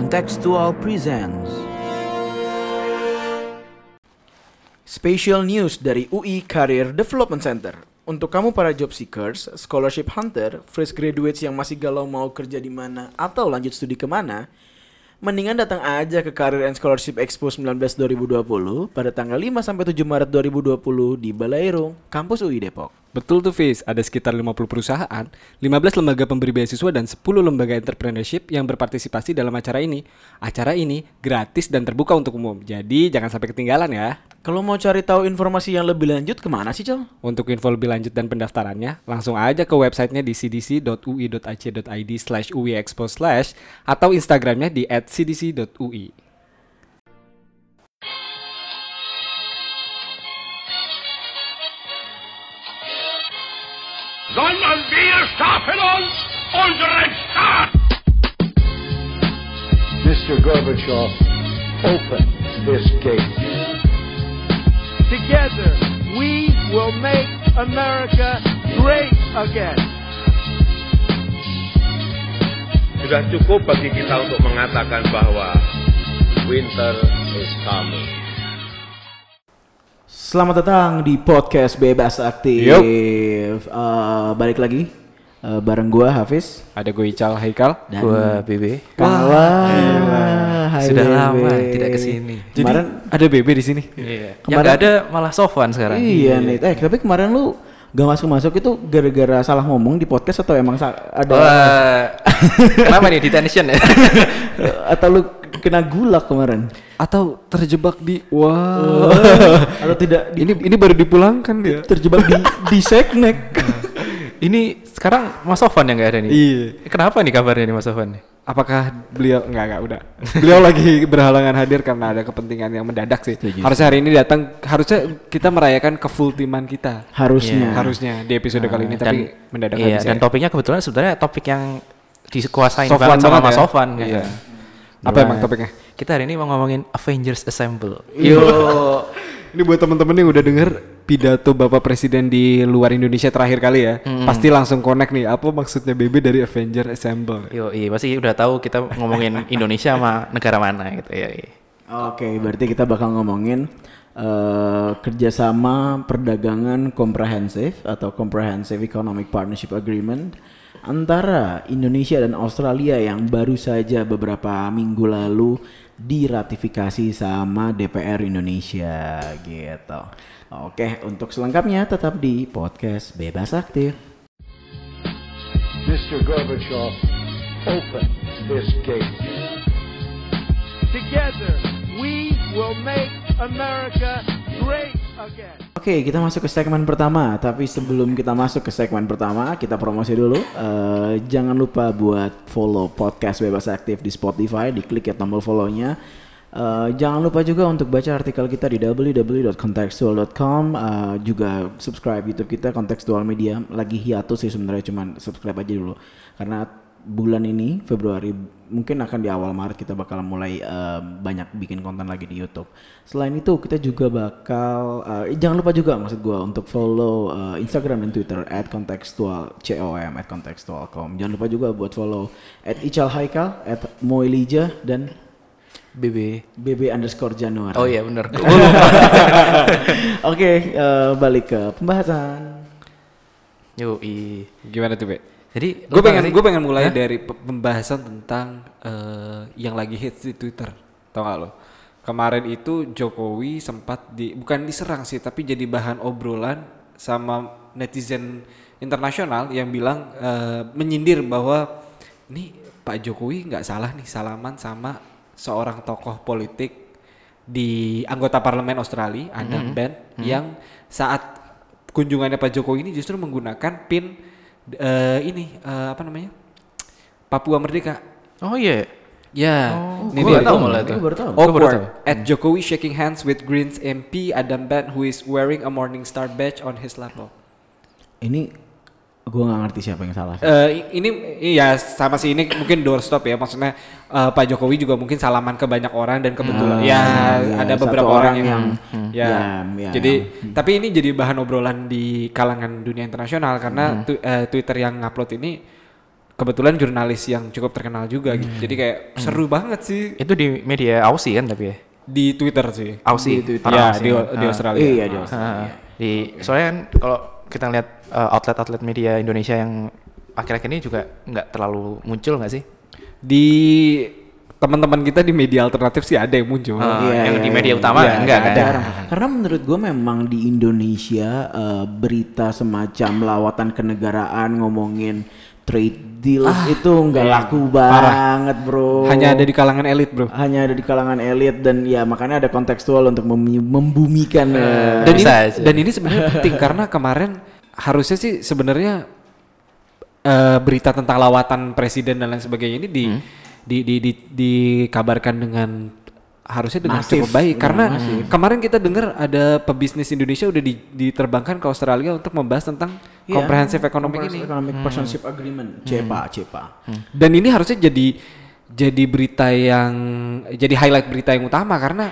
Contextual presents Special News dari UI Career Development Center Untuk kamu para job seekers, scholarship hunter, fresh graduates yang masih galau mau kerja di mana atau lanjut studi ke mana Mendingan datang aja ke Career and Scholarship Expo 19 2020 pada tanggal 5 sampai 7 Maret 2020 di Balairung, kampus UI Depok. Betul tuh Fis, ada sekitar 50 perusahaan, 15 lembaga pemberi beasiswa dan 10 lembaga entrepreneurship yang berpartisipasi dalam acara ini. Acara ini gratis dan terbuka untuk umum, jadi jangan sampai ketinggalan ya. Kalau mau cari tahu informasi yang lebih lanjut ke mana sih, Cel? Untuk info lebih lanjut dan pendaftarannya, langsung aja ke websitenya di cdc.ui.ac.id slash uiexpo slash atau Instagramnya di at cdc.ui. sondern wir schaffen uns unseren Staat. Mr. Gorbachev, open this gate. Together, we will make America great again. Sudah cukup bagi kita untuk mengatakan bahwa winter is coming. Selamat datang di podcast Bebas Aktif. Yup. Eh, balik lagi eh, bareng gua Hafiz Ada gue Ical Haikal. dan Gua BB. Hai Sudah Bebe. lama tidak ke sini. Jadi Kemarin ada BB di sini. Iya. Yang Kemarin- nggak ada malah Sofwan sekarang. iya nih. Eh tapi kemarin lu gak masuk masuk itu gara-gara salah ngomong di podcast atau emang ada Wah, kenapa nih detention ya? atau lu kena gulak kemarin Atau terjebak di wah. atau tidak di- ini ini baru dipulangkan dia. terjebak di di seknek. Ini sekarang Mas Sofwan yang nggak ada nih. Iya. Kenapa nih kabarnya nih Mas Sofwan? nih? Apakah beliau enggak enggak udah. Beliau lagi berhalangan hadir karena ada kepentingan yang mendadak sih. Setuju, harusnya hari ini datang harusnya kita merayakan kefultiman kita. Harusnya. Harusnya di episode kali ini tapi mendadak nggak iya, bisa dan ya. topiknya kebetulan sebenarnya topik yang dikuasain Sofwan banget sama Mas ya. Sofwan. Iya. Iya. Apa emang topiknya? Kita hari ini mau ngomongin Avengers Assemble. Yo. Ini buat temen-temen yang udah denger pidato Bapak Presiden di luar Indonesia terakhir kali ya. Pasti langsung connect nih apa maksudnya BB dari Avenger Assemble. Yo, iya pasti udah tahu kita ngomongin Indonesia sama negara mana gitu ya. iya. Oke, berarti kita bakal ngomongin eh, kerjasama perdagangan komprehensif atau Comprehensive Economic Partnership Agreement antara Indonesia dan Australia yang baru saja beberapa minggu lalu diratifikasi sama DPR Indonesia gitu. Oke, untuk selengkapnya tetap di podcast Bebas Aktif. Mr. Gorbachev, open this gate. Together, we will make America great Oke, kita masuk ke segmen pertama. Tapi sebelum kita masuk ke segmen pertama, kita promosi dulu. Eh, jangan lupa buat follow podcast Bebas Aktif di Spotify, diklik ya tombol follow-nya. Eh, jangan lupa juga untuk baca artikel kita di www.contextual.com. Eh, juga subscribe YouTube kita Contextual Media. Lagi hiatus sih sebenarnya, cuman subscribe aja dulu. Karena bulan ini Februari mungkin akan di awal Maret kita bakal mulai eh, banyak bikin konten lagi di YouTube. Selain itu kita juga bakal eh, jangan lupa juga maksud gua untuk follow eh, Instagram dan Twitter @contextual com @contextual.com. Jangan lupa juga buat follow @icalhaikal @moilija dan BB. bb underscore januari. Oh iya bener. Oke eh, balik ke pembahasan. Yo, i. Gimana tuh, Be? Jadi Gue pengen gue pengen mulai Hah? dari pe- pembahasan tentang eh, yang lagi hits di Twitter. Tau gak lo? Kemarin itu Jokowi sempat di bukan diserang sih, tapi jadi bahan obrolan sama netizen internasional yang bilang eh, menyindir bahwa ini Pak Jokowi nggak salah nih salaman sama seorang tokoh politik di anggota parlemen Australia, Adam Ben, yang saat kunjungannya Pak Jokowi ini justru menggunakan pin eh, ini eh, apa namanya Papua Merdeka. Oh iya. Ya, Oh, ini dia. tahu malah itu. Gua baru tahu. Gua baru Awkward tahu. at Jokowi shaking hands with Greens MP Adam Ben who is wearing a Morning Star badge on his laptop. Ini gua nggak ngerti siapa yang salah. Eh, i- ini iya sama sih ini mungkin doorstop ya maksudnya eh, Pak Jokowi juga mungkin salaman ke banyak orang dan kebetulan Ah, ya iya, ada beberapa orang orang yang, yang- ya, ya, ya, jadi yang- tapi ini jadi bahan obrolan di kalangan dunia internasional karena tu- eh, Twitter yang ngupload ini kebetulan jurnalis yang cukup terkenal juga gitu. Jadi kayak seru banget sih Itu di media Aussie kan tapi ya. di Twitter sih. Aussie. Di Twitter. Ya, Aussie. di, Ah. di Australia. Iya di Australia. Ah, di soalnya kan kalau kita lihat uh, outlet-outlet media Indonesia yang akhir-akhir ini juga nggak terlalu muncul nggak sih? Di teman-teman kita di media alternatif sih ada yang muncul. Ah, Iya, yang iya, di iya, media iya. utama Iya, enggak ada. kan? Karena menurut gue memang di Indonesia eh, berita semacam lawatan kenegaraan ngomongin trade deals itu nggak laku banget bro. Hanya ada di kalangan elit, Bro. hanya ada di kalangan elit dan ya makanya ada kontekstual untuk mem- membumikan eh, dan ini dan ini sebenarnya penting karena kemarin harusnya sih sebenarnya eh, berita tentang lawatan presiden dan lain sebagainya ini di Hmm. di, di, di, dikabarkan dengan harusnya dengan Masif, cukup baik. Dengan karena masif. kemarin kita dengar ada pebisnis Indonesia udah di- diterbangkan ke Australia untuk membahas tentang Iya, comprehensive economic ini. Economic Partnership Agreement. CEPA CEPA. Dan ini harusnya jadi jadi berita yang jadi highlight berita yang utama karena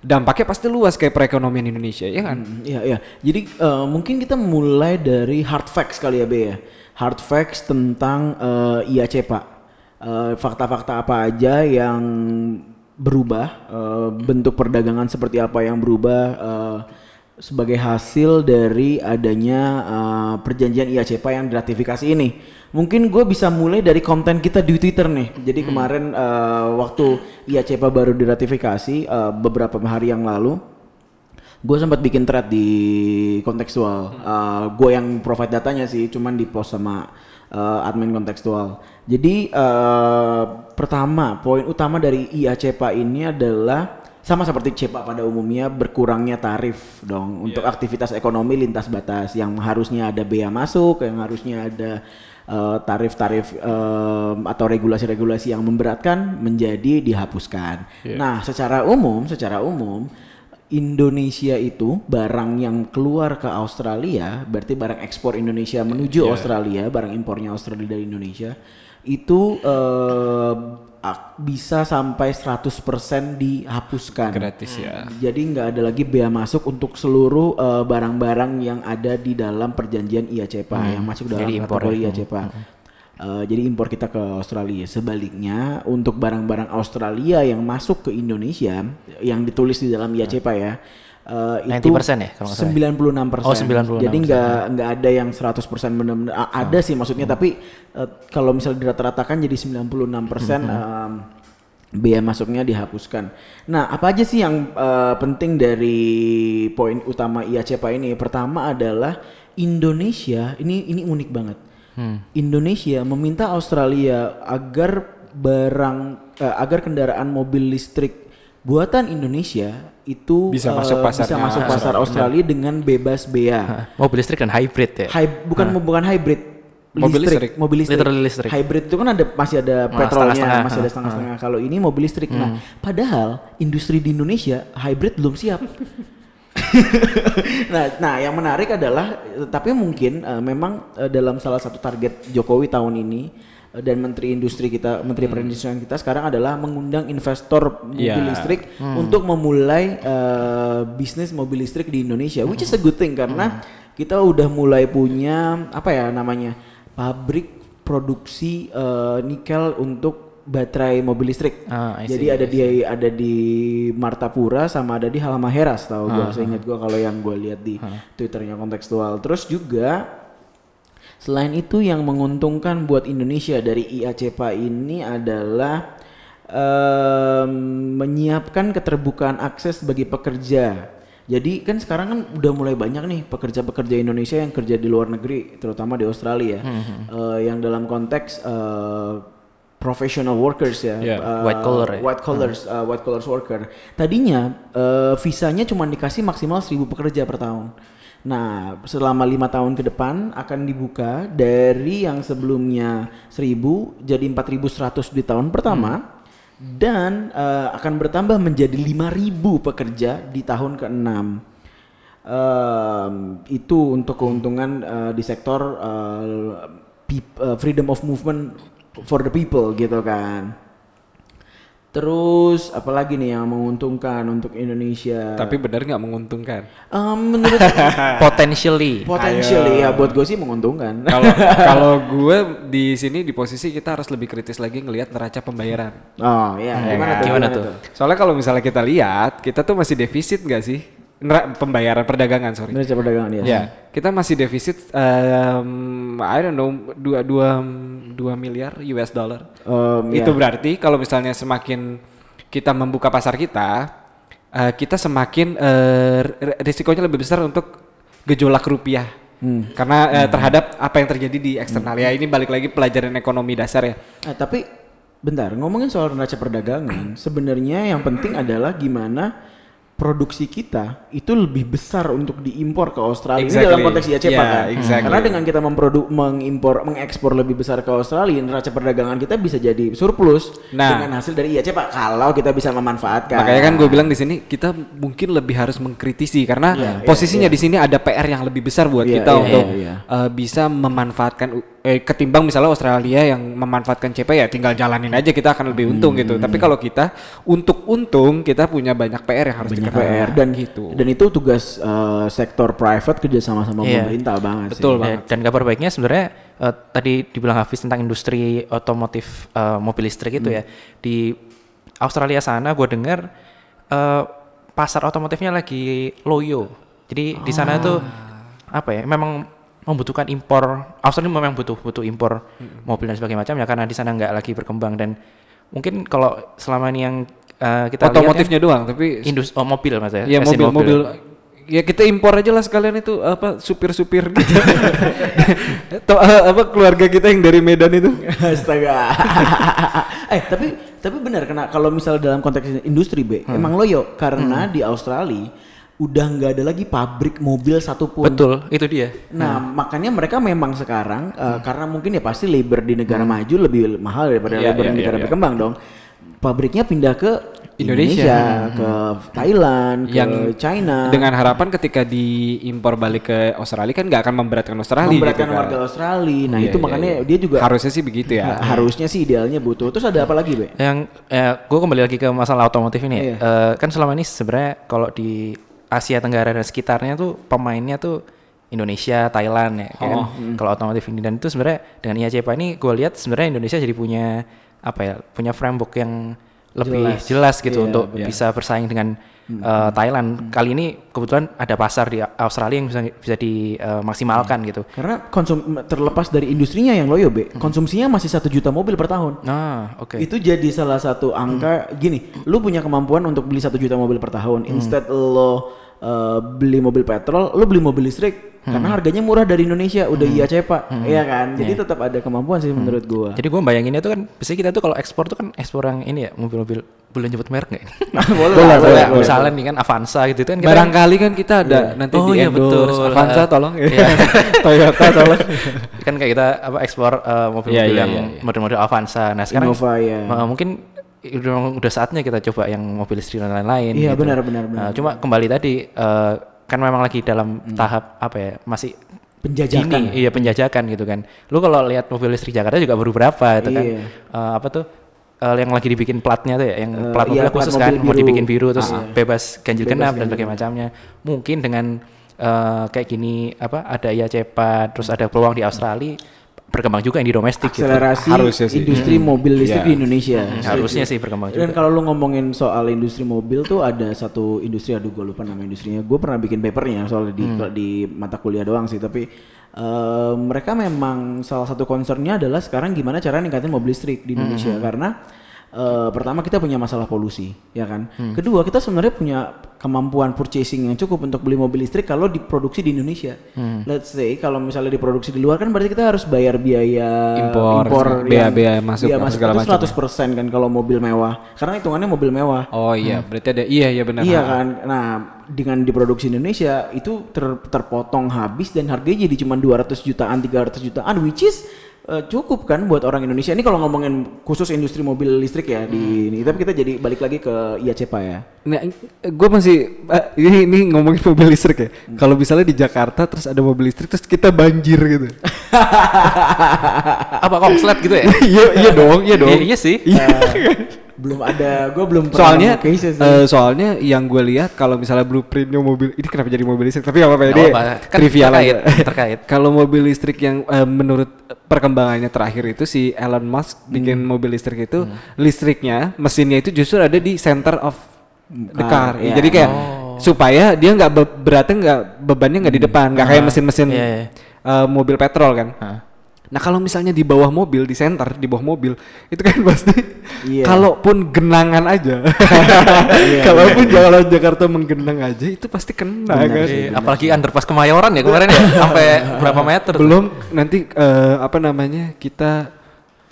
dampaknya pasti luas kayak perekonomian Indonesia ya kan Iya iya. Jadi eh, mungkin kita mulai dari hard facts kali ya Be ya. Hard facts tentang eh, IACPA. Eh, fakta-fakta apa aja yang berubah, eh, bentuk perdagangan seperti apa yang berubah eh, sebagai hasil dari adanya eh, perjanjian IACPA yang diratifikasi ini. Mungkin gue bisa mulai dari konten kita di Twitter nih. Jadi kemarin eh, waktu IACPA baru diratifikasi eh, beberapa hari yang lalu, gue sempat bikin thread di kontekstual. gue yang provide datanya sih, cuman di post sama uh, admin kontekstual. Jadi uh, pertama poin utama dari IACPA ini adalah sama seperti CEPA pada umumnya berkurangnya tarif dong untuk aktivitas ekonomi lintas batas yang harusnya ada bea masuk, yang harusnya ada uh, tarif-tarif um, atau regulasi-regulasi yang memberatkan menjadi dihapuskan. Nah, secara umum, secara umum Indonesia itu barang yang keluar ke Australia, berarti barang ekspor Indonesia menuju Australia, barang impornya Australia dari Indonesia itu ak- bisa sampai 100% dihapuskan. gratis ya Jadi nggak ada lagi bea masuk untuk seluruh eh, barang-barang yang ada di dalam perjanjian IACPA yang masuk dalam Jadi impor kategori ya. IACPA. Eh, jadi impor kita ke Australia. Sebaliknya untuk barang-barang Australia yang masuk ke Indonesia yang ditulis di dalam IACPA ya. Eh, itu 90% ya, kalau nggak salah 96 persen. Oh, 96%. Jadi nggak nggak ada yang 100 persen benar-benar a- ada sih maksudnya tapi eh, kalau misalnya dirata-ratakan jadi 96 persen em, biaya masuknya dihapuskan. Nah, apa aja sih yang eh, penting dari poin utama IACPA ini? Pertama adalah Indonesia ini ini unik banget. Indonesia meminta Australia agar barang eh, agar kendaraan mobil listrik buatan Indonesia itu Bisa eh, masuk bisa pasarnya masuk pasar Australia dengan bebas bea. Mobil listrik dan hybrid ya. Hy- bukan bukan hybrid. Mobil listrik. mobil listrik. Literally listrik. Hybrid itu kan ada masih ada Ah, petrolnya, setengah-setengah. masih ada Ah, setengah-setengah. Kalau ini mobil listrik. Nah, padahal industri di Indonesia hybrid belum siap. nah, nah, yang menarik adalah, tapi mungkin eh, memang eh, dalam salah satu target Jokowi tahun ini dan Menteri Industri kita, Menteri Perindustrian kita sekarang adalah mengundang investor mobil Iya. listrik untuk memulai eh, bisnis mobil listrik di Indonesia, which is a good thing karena kita udah mulai punya apa ya namanya pabrik produksi eh, nikel untuk baterai mobil listrik. Ah, I Jadi see, ada di ada di Martapura sama ada di Halmahera tahu gua. Seingat gua kalau yang gua lihat di Twitternya kontekstual. Terus juga selain itu yang menguntungkan buat Indonesia dari IACPA ini adalah em, menyiapkan keterbukaan akses bagi pekerja. Jadi kan sekarang kan udah mulai banyak nih pekerja-pekerja Indonesia yang kerja di luar negeri, terutama di Australia, Eh, yang dalam konteks eh, professional workers ya, Yeah. eh, White collar ya? white collars, uh, white collars worker. Tadinya uh, visanya cuma dikasih maksimal 1000 pekerja per tahun. Nah, selama lima tahun ke depan akan dibuka dari yang sebelumnya 1000 jadi 4100 di tahun pertama dan uh, akan bertambah menjadi 5000 pekerja di tahun ke-6. Um, itu untuk keuntungan uh, di sektor uh, uh, freedom of movement for the people gitu kan. Terus apalagi nih yang menguntungkan untuk Indonesia? Tapi benar nggak menguntungkan. Em, menurut Potentially. potentially ya buat gue sih menguntungkan. Kalau kalau gue di sini di posisi kita harus lebih kritis lagi ngelihat neraca pembayaran. Oh iya, gimana tuh? Gimana tuh? Soalnya kalau misalnya kita lihat, kita tuh masih defisit nggak sih? Pembayaran perdagangan sorry. Neraca perdagangan ya. Ya, kita masih defisit, um, I don't know, dua dua dua miliar US dollar. Em, Itu ya. berarti kalau misalnya semakin kita membuka pasar kita, eh, kita semakin r- risikonya lebih besar untuk gejolak rupiah. Hmm. Karena eh, terhadap apa yang terjadi di eksternal ya ini balik lagi pelajaran ekonomi dasar ya. Eh, tapi bentar ngomongin soal neraca perdagangan, sebenarnya yang penting adalah gimana produksi kita itu lebih besar untuk diimpor ke Australia. Ini Exactly. dalam konteks IACPA Yeah, kan. exactly. Karena dengan kita memproduk mengimpor mengekspor lebih besar ke Australia, neraca perdagangan kita bisa jadi surplus Nah. dengan hasil dari IACPA kalau kita bisa memanfaatkan. Makanya kan gue bilang di sini kita mungkin lebih harus mengkritisi karena Iya, iya, posisinya iya. di sini ada PR yang lebih besar buat Iya, kita iya, untuk iya, iya. eh, bisa memanfaatkan eh, ketimbang misalnya Australia yang memanfaatkan CP ya tinggal jalanin aja kita akan lebih untung gitu. Hmm. Tapi kalau kita untuk untung kita punya banyak PR yang harus banyak. PR dan gitu. dan itu tugas eh, sektor private kerja sama sama Iya. pemerintah banget Betul, sih. Bang. Ya, dan kabar baiknya sebenarnya eh, tadi dibilang Hafiz tentang industri otomotif eh, mobil listrik itu ya di Australia sana gue dengar eh, pasar otomotifnya lagi loyo. Jadi di sana tuh apa ya? Memang membutuhkan impor. Australia memang butuh butuh impor mobil dan sebagainya macam ya karena di sana nggak lagi berkembang dan mungkin kalau selama ini yang eh, kita Otomotifnya lihat doang tapi kan, indus oh mobil maksudnya. ya mesin mobil-mobil ya kita impor aja lah sekalian itu apa supir-supir gitu. Atau eh, apa keluarga kita yang dari Medan itu. Astaga. eh tapi tapi benar karena kalau misal dalam konteks industri B Hmm. emang loyo karena di Australia udah nggak ada lagi pabrik mobil satupun. Betul, itu dia. Nah makanya mereka memang sekarang eh, karena mungkin ya pasti labor di negara Hmm. maju lebih mahal daripada Iya, labor iya, di negara iya, iya. berkembang dong. Pabriknya pindah ke Indonesia. Indonesia, ke Thailand, ke yang China. dengan harapan ketika diimpor balik ke Australia kan nggak akan memberatkan Australia memberatkan gitu kan. warga Australia. Nah Iya, itu iya, makanya iya. dia juga harusnya sih begitu ya. Nah, harusnya sih idealnya butuh. Terus ada apa lagi, Be? Yang ya, gue kembali lagi ke masalah otomotif ini. ya. Iya. Eh, kan selama ini sebenarnya kalau di Asia Tenggara dan sekitarnya tuh pemainnya tuh Indonesia, Thailand ya kan. Oh, Kalau otomotif ini dan itu sebenarnya dengan IACPA ini gue lihat sebenarnya Indonesia jadi punya apa ya? Punya framework yang lebih Jelas. jelas, gitu Iya, untuk iya. bisa bersaing dengan eh, Thailand. Kali ini kebetulan ada pasar di Australia yang bisa bisa dimaksimalkan gitu. Karena konsum terlepas dari industrinya yang loyo, Be, konsumsinya masih satu juta mobil per tahun. Nah, oke. Itu jadi salah satu angka gini, lu punya kemampuan untuk beli satu juta mobil per tahun. Instead lo uh, beli mobil petrol, lu beli mobil listrik karena harganya murah dari Indonesia, udah iya cepa, iya kan? Jadi tetap ada kemampuan sih menurut gua. Jadi gue bayanginnya tuh kan, biasanya kita tuh kalau ekspor tuh kan ekspor yang ini ya mobil-mobil, boleh nyebut merek nggak? ini? boleh, boleh, lah, boleh, boleh. Misalnya nih kan Avanza gitu kan. kita Barangkali kan kita ada nanti Oh di iya, betul. Avanza tolong ya. Iya. Toyota tolong. kan kayak kita apa ekspor eh, mobil-mobil Iya, iya, yang iya, iya. model-model Avanza. Nah sekarang Innova, ya. eh, mungkin udah, udah saatnya kita coba yang mobil listrik dan lain-lain. Iya, gitu. benar, benar, benar. Nah, cuma kembali tadi eh, kan memang lagi dalam tahap apa ya masih Penjajakan. ini, iya penjajakan gitu kan. Lu kalau lihat mobil listrik Jakarta juga baru berapa itu kan. Iya. Eh, apa tuh? eh, yang lagi dibikin platnya tuh ya, yang Eh, plat iya, mobil plat khusus mobil kan, mau dibikin biru terus Ah. bebas ganjil Bebas genap dan sebagainya macamnya. Mungkin dengan eh, kayak gini apa ada IA cepat, terus ada peluang di Australia berkembang juga yang di domestik gitu. Akselerasi Harusnya sih. industri mobil listrik Iya. di Indonesia. Harusnya sih berkembang juga. Dan kalau lu ngomongin soal industri mobil tuh ada satu industri aduh gue lupa nama industrinya. Gue pernah bikin papernya soal di di mata kuliah doang sih tapi eh, mereka memang salah satu concernnya adalah sekarang gimana cara ningkatin mobil listrik di Indonesia karena eh, pertama kita punya masalah polusi ya kan. Kedua kita sebenarnya punya kemampuan purchasing yang cukup untuk beli mobil listrik kalau diproduksi di Indonesia. Let's say kalau misalnya diproduksi di luar kan berarti kita harus bayar biaya Impor, yang- biaya-biaya masuk, biaya masuk segala itu macam 100% kan kalau mobil mewah. Karena hitungannya mobil mewah. Oh iya, berarti ada iya iya benar. Iya kan. Nah, dengan diproduksi Indonesia itu ter- terpotong habis dan harganya jadi cuma 200 jutaan, 300 jutaan which is eh, cukup kan buat orang Indonesia. Ini kalau ngomongin khusus industri mobil listrik ya di ini. Tapi kita jadi balik lagi ke IACPA ya. Nah, gue masih eh, ini ini ngomongin mobil listrik ya. Kalau misalnya di Jakarta terus ada mobil listrik terus kita banjir gitu. apa konslet gitu ya? iya iya dong, iya dong. Iya, iya sih. Eh, belum ada, gue belum pernah soalnya eh, soalnya yang gue lihat kalau misalnya blueprintnya mobil ini kenapa jadi mobil listrik tapi apa apa ya apa-apa. Kan trivial terkait, aja. terkait. kalau mobil listrik yang eh, menurut perkembangannya terakhir itu si Elon Musk bikin Hmm. mobil listrik itu listriknya mesinnya itu justru ada di center of the Car, iya. jadi kayak supaya dia nggak be- beratnya nggak bebannya nggak di depan nggak kayak mesin-mesin Iya, iya. eh, mobil petrol kan Hah. Nah kalau misalnya di bawah mobil, di center, di bawah mobil, itu kan pasti, Iya. kalaupun genangan aja, kalaupun jalan Jakarta menggenang aja, itu pasti kena Benar kan. Iya, apalagi underpass kemayoran ya kemarin ya sampai berapa meter tuh. Belum nanti eh, apa namanya kita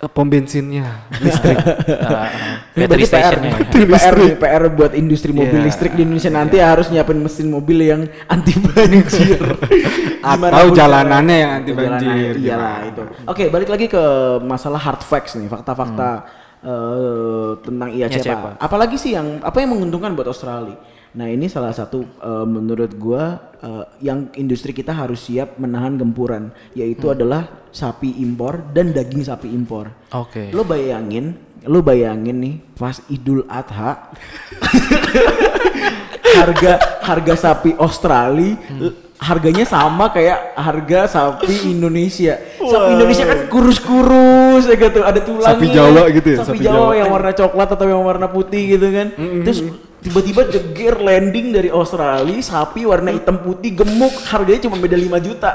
pom bensinnya listrik. Nah, Ini battery PR, stationnya. PR, nih, PR buat industri mobil Iya. listrik di Indonesia nanti harus nyiapin mesin mobil yang anti banjir. Atau jalanannya yang anti banjir, Iyalah itu. Oke, balik lagi ke masalah hard facts nih, fakta-fakta eh, tentang IACPA. IACPA. Apalagi sih yang apa yang menguntungkan buat Australia? Nah ini salah satu eh, menurut gua eh, yang industri kita harus siap menahan gempuran, yaitu adalah sapi impor dan daging sapi impor. Oke. Lo bayangin, lo bayangin nih pas Idul Adha harga harga sapi Australia l- harganya sama kayak harga sapi Indonesia. Sapi Indonesia kan kurus-kurus ya gitu, ada tulangnya. Sapi Jawa gitu ya, Sapi, sapi Jawa, Jawa. yang warna coklat atau yang warna putih gitu kan. Terus tiba-tiba jeger landing dari Australia sapi warna hitam putih gemuk harganya cuma beda 5 juta.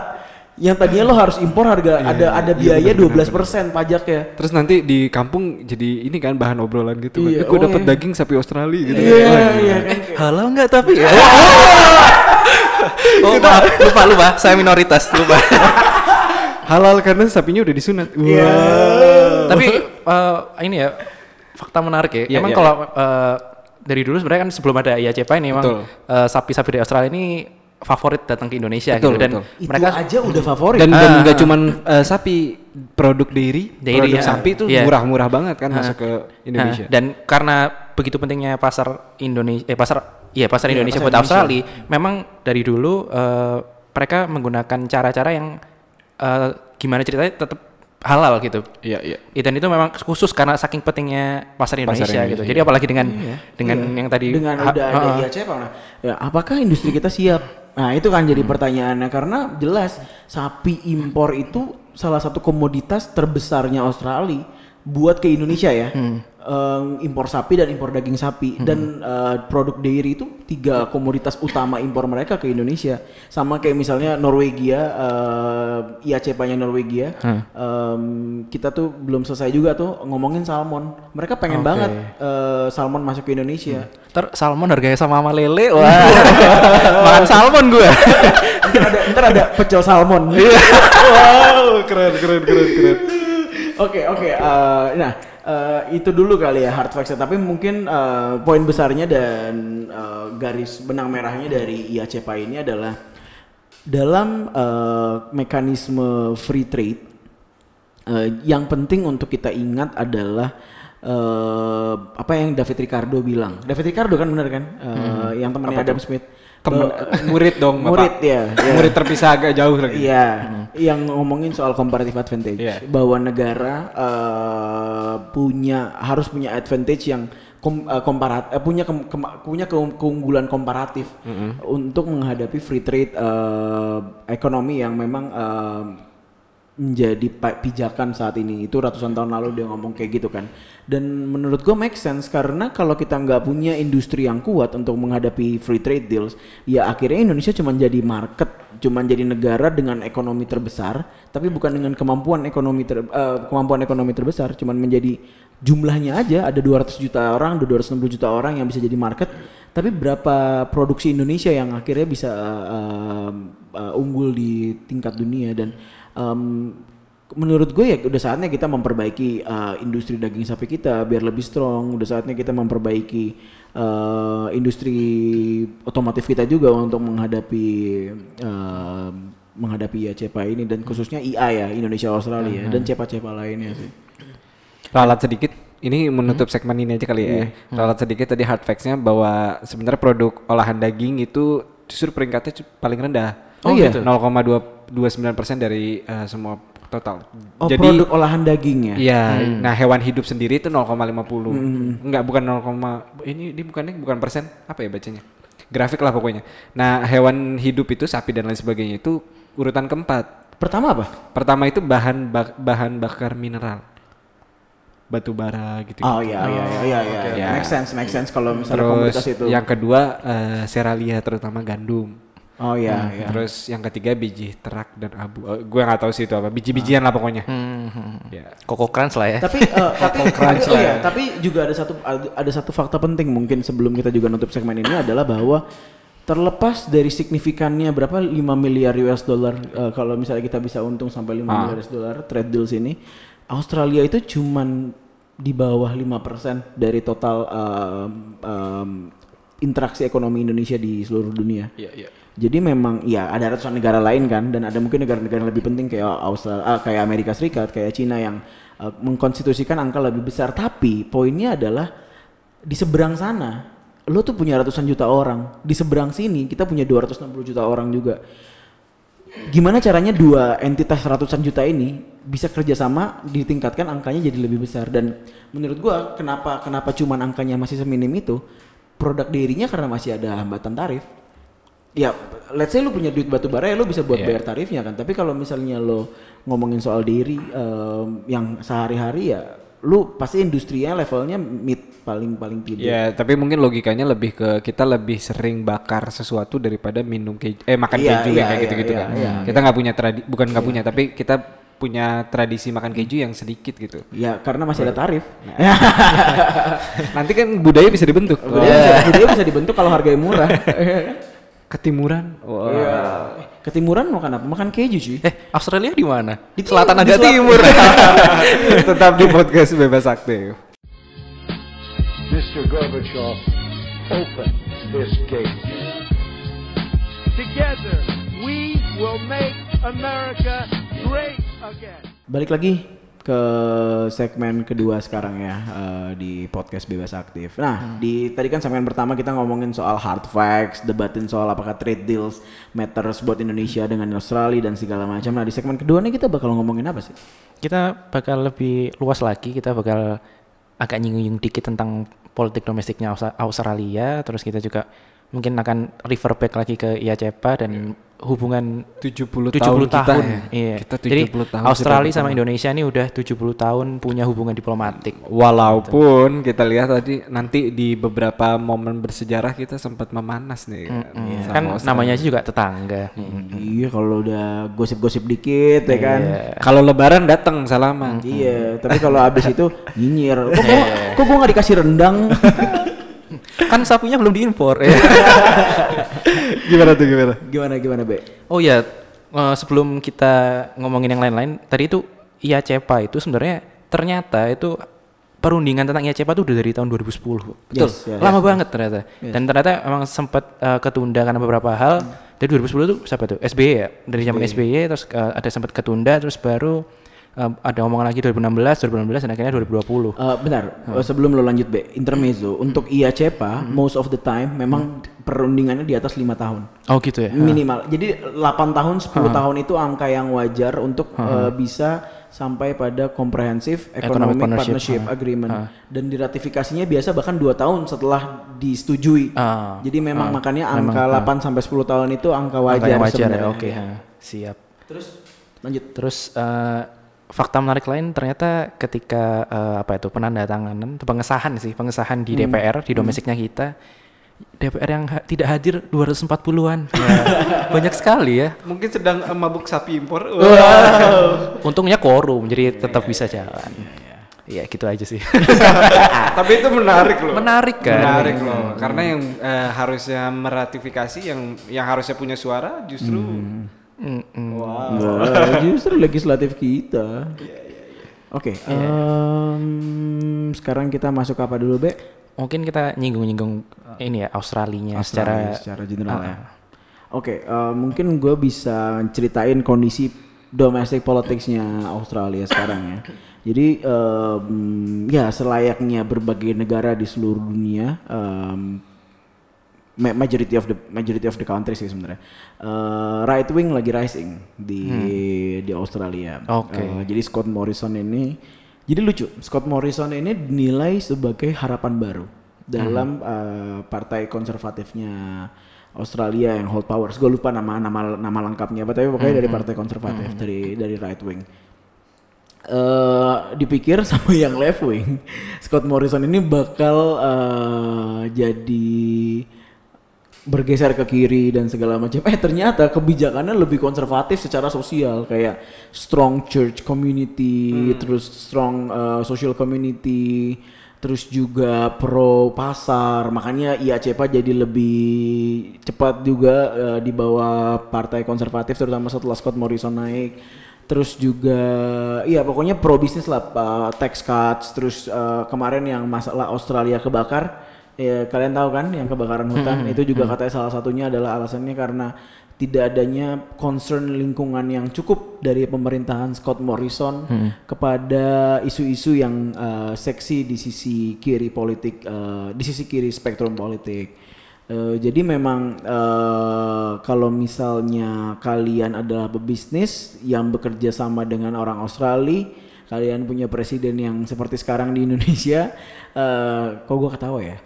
Yang tadinya lo harus impor harga ada ada biaya 12% pajaknya. Terus nanti di kampung jadi ini kan bahan obrolan gitu. Iya, Kan. Gue oh dapet iya. daging sapi Australia gitu. Iya, Wah, iya kan. Halal nggak tapi ya? oh maaf, lupa lupa, saya minoritas lupa. Halal karena sapinya udah disunat. Wah. Iya. tapi eh, ini ya fakta menarik ya. Iya, emang iya. kalau eh, dari dulu sebenarnya kan sebelum ada IACPA ini emang Betul. eh, sapi-sapi dari Australia ini favorit datang ke Indonesia Betul, gitu dan betul. Itu mereka aja udah favorit. Dan Ah, nggak ah. cuman eh, sapi, produk dairy, Dairy, produk ya. sapi itu Iya. murah-murah banget kan Ah. masuk ke Indonesia. Nah, dan karena begitu pentingnya pasar Indonesia eh pasar iya pasar Iya, Indonesia pasar buat Indonesia. Australia memang dari dulu eh, mereka menggunakan cara-cara yang eh, gimana ceritanya tetap halal gitu. Iya, iya. Ya, dan itu memang khusus karena saking pentingnya pasar Indonesia, Indonesia, gitu. iya. Jadi apalagi dengan dengan Iya. yang tadi dengan udah ada ha- IACPA nah, ya apakah industri kita siap nah itu kan jadi pertanyaannya karena jelas sapi impor itu salah satu komoditas terbesarnya Australia buat ke Indonesia ya Eh, impor sapi dan impor daging sapi dan eh, produk dairy itu tiga komoditas utama impor mereka ke Indonesia sama kayak misalnya Norwegia eh, IACPA-nya Norwegia em, kita tuh belum selesai juga tuh ngomongin salmon mereka pengen Oke. banget eh, salmon masuk ke Indonesia. Ntar salmon harganya sama sama lele, wah. Makan salmon gue. ntar ada ntar ada pecel salmon. wow, keren, keren, keren, keren. Oke oke. eh, nah eh, itu dulu kali ya hard facts. Tapi mungkin eh, poin besarnya dan eh, garis benang merahnya dari IACPA ini adalah dalam eh, mekanisme free trade eh, yang penting untuk kita ingat adalah eh, apa yang David Ricardo bilang. David Ricardo kan benar kan? Eh, Yang temannya Adam Smith. Temen, murid dong, Bapak. murid ya. ya. Murid terpisah agak jauh lagi. Iya, yang ngomongin soal comparative advantage, Iya. bahwa negara eh, punya harus punya advantage yang kom, eh, komparat, eh, punya kem- punya keung- keunggulan komparatif untuk menghadapi free trade eh, ekonomi yang memang eh, menjadi pijakan saat ini. Itu ratusan tahun lalu dia ngomong kayak gitu kan. Dan menurut gue make sense karena kalau kita nggak punya industri yang kuat untuk menghadapi free trade deals ya akhirnya Indonesia cuma jadi market cuma jadi negara dengan ekonomi terbesar tapi bukan dengan kemampuan ekonomi ter, eh, kemampuan ekonomi terbesar cuma menjadi jumlahnya aja. Ada 200 juta orang ada 260 juta orang yang bisa jadi market. Tapi berapa produksi Indonesia yang akhirnya bisa eh, eh, unggul di tingkat dunia dan em, menurut gue ya udah saatnya kita memperbaiki uh, industri daging sapi kita biar lebih strong udah saatnya kita memperbaiki uh, industri otomotif kita juga untuk menghadapi uh, menghadapi ya cepa ini dan khususnya IA ya Indonesia Australia dan cepa-cepa lainnya sih Ralat sedikit, ini menutup segmen ini aja kali ya. Ralat sedikit tadi hard facts-nya bahwa sebenarnya produk olahan daging itu justru peringkatnya paling rendah. Oh iya? 0,29% dari eh, semua total. Oh, produk olahan daging ya? Iya, nah hewan hidup sendiri itu 0,50. Enggak bukan 0, ini ini bukannya bukan persen, apa ya bacanya? Grafik lah pokoknya. Nah, hewan hidup itu sapi dan lain sebagainya itu urutan keempat. Pertama apa? Pertama itu bahan bak- bahan bakar mineral. Batu bara gitu. Oh iya iya iya iya iya. Ya. Make sense, make sense kalau misalnya Terus komoditas itu. yang kedua eh, seralia terutama gandum. Oh iya iya. Terus yang ketiga biji terak dan abu. Oh, gue nggak tahu sih itu apa. Biji-bijian lah pokoknya. Ya. Koko crunch lah ya. tapi eh, tapi tapi, oh iya, tapi juga ada satu ada satu fakta penting mungkin sebelum kita juga nutup segmen ini adalah bahwa terlepas dari signifikannya berapa 5 miliar US dollar eh, kalau misalnya kita bisa untung sampai 5 miliar US dollar trade deals ini Australia itu cuman di bawah 5% dari total em, em, interaksi ekonomi Indonesia di seluruh dunia. Iya, iya. Jadi memang ya ada ratusan negara lain kan dan ada mungkin negara-negara yang lebih penting kayak Australia, ah, kayak Amerika Serikat, kayak Cina yang uh, mengkonstitusikan angka lebih besar. Tapi poinnya adalah di seberang sana lo tuh punya ratusan juta orang, di seberang sini kita punya 260 juta orang juga. Gimana caranya dua entitas ratusan juta ini bisa kerjasama ditingkatkan angkanya jadi lebih besar dan menurut gua kenapa kenapa cuman angkanya masih seminim itu produk dairy-nya karena masih ada hambatan tarif ya let's say lu punya duit batu bara ya lu bisa buat bayar tarifnya kan tapi kalau misalnya lo ngomongin soal dairy em, yang sehari-hari ya lu pasti industrinya levelnya mid paling paling tidak Ya, tapi mungkin logikanya lebih ke kita lebih sering bakar sesuatu daripada minum keju, eh makan Iya, keju iya, ya kayak iya, gitu-gitu iya, kan. iya. Kita nggak punya tradi, bukan nggak punya, tapi kita punya tradisi makan keju yang sedikit gitu. ya karena masih ada tarif Nanti kan budaya bisa dibentuk. budaya, bisa, budaya bisa dibentuk kalau harganya murah Ketimuran. Wah. Iya. ketimuran makan apa makan keju cuy Eh, Australia di mana? Di selatan timur, di agak selatan. timur. Tetap di podcast bebas aktif. Mr. Gorbachev, open this gate. Together, we will make America great again. Balik lagi ke segmen kedua sekarang ya eh, di podcast bebas aktif. Nah, di tadi kan segmen pertama kita ngomongin soal hard facts, debatin soal apakah trade deals matters buat Indonesia dengan Australia dan segala macam. Nah, di segmen kedua nih kita bakal ngomongin apa sih? kita bakal lebih luas lagi, kita bakal agak nyinggung dikit tentang politik domestiknya Aus- Australia, terus kita juga mungkin akan refer back lagi ke IACEPA dan hubungan 70 70 tahun, tahun, kita ya. Iya. Kita 70 Jadi tahun Australia kita sama. Indonesia ini udah 70 tahun punya hubungan diplomatik. Walaupun kita lihat tadi nanti di beberapa momen bersejarah kita sempat memanas nih kan. sama Kan Australia. namanya aja juga tetangga. Iya, kalau udah gosip-gosip dikit ya kan. Kalau lebaran datang salaman. Iya, tapi kalau abis itu nyinyir. Kok gua, kok gua gak dikasih rendang? kan sapunya belum diimpor. ya. gimana tuh gimana? gimana gimana, Be? Oh ya, eh, sebelum kita ngomongin yang lain-lain, tadi itu IACEPA itu sebenarnya ternyata itu perundingan tentang IACEPA itu udah dari tahun 2010. Betul. Yes, yes. Lama banget ternyata. Dan ternyata emang sempat eh, ketunda karena beberapa hal. Dari 2010 itu siapa tuh? SBY ya. Dari zaman SBY terus eh, ada sempat ketunda terus baru eh, ada omongan lagi 2016, 2016 dan akhirnya 2020. Eh, benar, Eh, sebelum lo lanjut Be, intermezzo. Untuk IACEPA, most of the time memang perundingannya di atas lima tahun. Oh gitu ya. Minimal. Jadi 8 tahun, 10 tahun itu angka yang wajar untuk eh, bisa sampai pada comprehensive economic, Economic partnership, partnership. agreement dan diratifikasinya biasa bahkan dua tahun setelah disetujui. Ah. Jadi memang makanya angka 8 sampai 10 tahun itu angka Angka wajar, wajar ya. sebenarnya. Oke, ha, siap. Terus lanjut. Terus eh, fakta menarik lain ternyata ketika eh, apa itu penandatanganan atau pengesahan sih pengesahan di DPR di domestiknya kita DPR yang ha- tidak hadir 240-an. Ya, banyak sekali ya. Mungkin sedang eh, mabuk sapi impor. Untungnya quorum jadi tetap bisa jalan. Iya, gitu aja sih. Tapi itu menarik loh. Menarik kan? Menarik loh. Karena yang eh, harusnya meratifikasi yang yang harusnya punya suara justru Wah, justru legislatif kita. Oke, em, sekarang kita masuk apa dulu, Be? Mungkin kita nyinggung-nyinggung ini ya Australinya Australia secara secara general ya. Oke, eh, mungkin gue bisa ceritain kondisi domestic politicsnya Australia sekarang ya. Jadi em, ya selayaknya berbagai negara di seluruh dunia, em, ma- majority of the majority of the country sih sebenarnya. Eh, right wing lagi rising di di Australia. Oke. Eh, jadi Scott Morrison ini jadi lucu. Scott Morrison ini dinilai sebagai harapan baru dalam eh, partai konservatifnya Australia yang hold powers. Gue lupa nama nama nama lengkapnya, apa, tapi pokoknya dari partai konservatif dari dari right wing. eh dipikir sama yang left wing, Scott Morrison ini bakal eh, jadi bergeser ke kiri dan segala macam. Eh ternyata kebijakannya lebih konservatif secara sosial kayak strong church community, terus strong uh, social community, terus juga pro pasar. Makanya IACPA jadi lebih cepat juga uh, di bawah partai konservatif terutama setelah Scott Morrison naik. Terus juga iya pokoknya pro bisnis lah uh, tax cuts terus uh, kemarin yang masalah Australia kebakar ya kalian tahu kan yang kebakaran hutan? Itu juga katanya salah satunya adalah alasannya karena tidak adanya concern lingkungan yang cukup dari pemerintahan Scott Morrison kepada isu-isu yang uh, seksi di sisi kiri politik uh, di sisi kiri spektrum politik. Eh, jadi memang eh, kalau misalnya kalian adalah pebisnis yang bekerja sama dengan orang Australia, kalian punya presiden yang seperti sekarang di Indonesia, eh kok gue ketawa ya?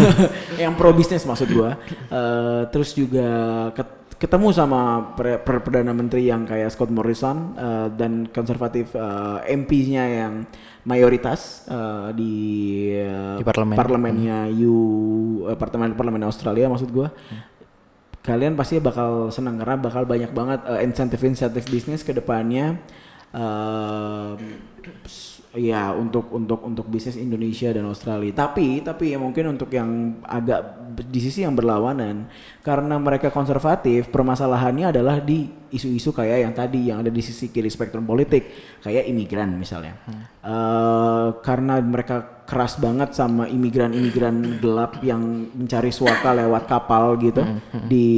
yang pro bisnis maksud gue. Eh, terus juga ket- ketemu sama per- perdana menteri yang kayak Scott Morrison eh, dan konservatif eh, MP-nya yang mayoritas eh, di, eh, Di parlemen. parlemennya U eh, parlemen parlemen Australia maksud gua kalian pasti bakal senang karena bakal banyak banget eh, insentif-insentif bisnis ke s- ya untuk untuk untuk bisnis Indonesia dan Australia. Tapi tapi ya mungkin untuk yang agak di sisi yang berlawanan karena mereka konservatif permasalahannya adalah di isu-isu kayak yang tadi yang ada di sisi kiri spektrum politik kayak imigran misalnya. Eh, karena mereka keras banget sama imigran-imigran gelap yang mencari suaka lewat kapal gitu di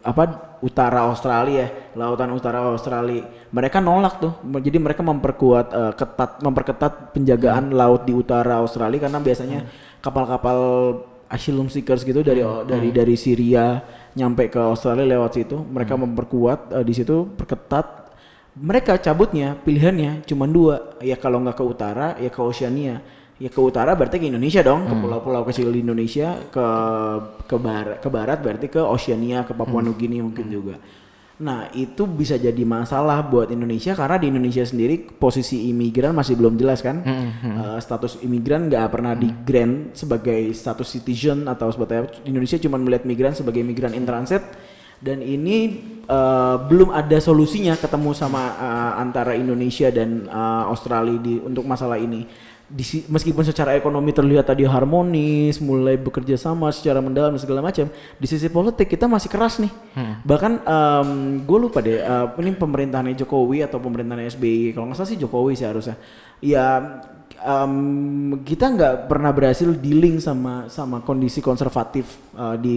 apa utara Australia, lautan utara Australia. Mereka nolak tuh. Jadi mereka memperkuat eh, ketat memperketat penjagaan laut di utara Australia karena biasanya kapal-kapal asylum seekers gitu dari dari dari Syria nyampe ke Australia lewat situ. Mereka memperkuat eh, di situ perketat mereka cabutnya pilihannya cuma dua ya kalau nggak ke utara ya ke Oceania ya ke utara berarti ke Indonesia dong. Ke pulau-pulau kecil di Indonesia ke ke barat ke barat berarti ke Oceania ke Papua Nugini mungkin juga. Nah itu bisa jadi masalah buat Indonesia karena di Indonesia sendiri posisi imigran masih belum jelas kan. Eh, status imigran nggak pernah di grant sebagai status citizen atau sebagainya Indonesia cuma melihat migran sebagai migran in transit. Dan ini eh, belum ada solusinya ketemu sama eh, antara Indonesia dan eh, Australia di untuk masalah ini. Di meskipun secara ekonomi terlihat tadi harmonis, mulai bekerja sama secara mendalam segala macam, di sisi politik kita masih keras nih. Bahkan gue lupa deh, eh, ini pemerintahannya Jokowi atau pemerintahan SBY, kalau nggak salah sih Jokowi sih harusnya. Ya em, kita nggak pernah berhasil dealing sama sama kondisi konservatif eh, di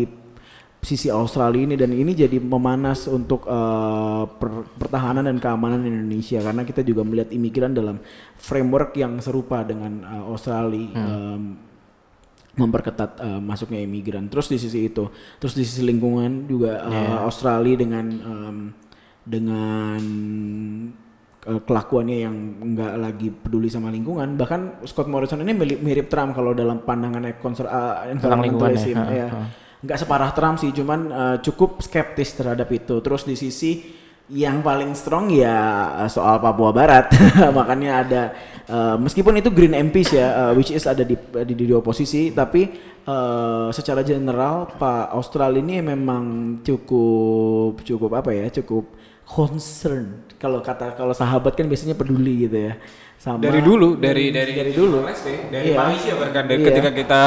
sisi Australia ini dan ini jadi memanas untuk eh, per- pertahanan dan keamanan Indonesia karena kita juga melihat imigran dalam framework yang serupa dengan eh, Australia em, memperketat eh, masuknya imigran. Terus di sisi itu, terus di sisi lingkungan juga eh, Australia dengan em, dengan kelakuannya yang enggak lagi peduli sama lingkungan. Bahkan Scott Morrison ini mirip, mirip Trump kalau dalam pandangannya konser uh, environmentalism lingkungan ya, ya. Nggak separah Trump sih, cuman uh, cukup skeptis terhadap itu. Terus di sisi yang paling strong ya uh, soal Papua Barat. Makanya ada uh, meskipun itu Green MPs ya, uh, which is ada di di, di oposisi, tapi uh, secara general Pak Australia ini memang cukup cukup apa ya, cukup concern. Kalau kata kalau sahabat kan biasanya peduli gitu ya. Sama dari dulu dari dari dari dulu. dari Iya. Malaysia bahkan dari Iya. ketika kita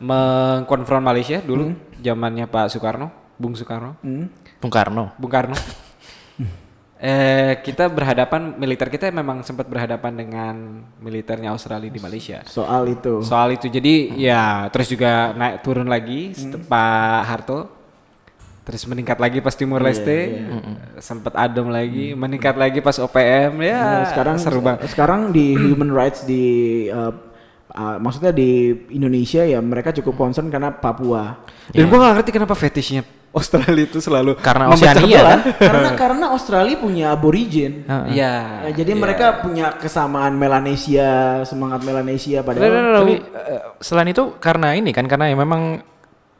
mengkonfront Malaysia dulu zamannya Pak Soekarno Bung Soekarno. Hmm. Bung Karno. Bung Karno. Eh kita berhadapan militer kita memang sempat berhadapan dengan militernya Australia di Malaysia. Soal itu. soal itu. Jadi ya terus juga naik turun lagi Hmm. setelah Pak Harto. Terus meningkat lagi pas Timur Iya, Leste. sempat adem lagi meningkat lagi pas OPM ya Nah, sekarang seru banget. sekarang di human rights di uh, Uh, maksudnya di Indonesia ya mereka cukup concern karena Papua. Dan gua nggak ngerti kenapa fetishnya Australia itu selalu Karena Oceania kan? karena karena Australia punya aborigin. Iya. Nah, jadi mereka punya kesamaan Melanesia, semangat Melanesia no, no, no. Tapi, eh, selain itu karena ini kan karena ya memang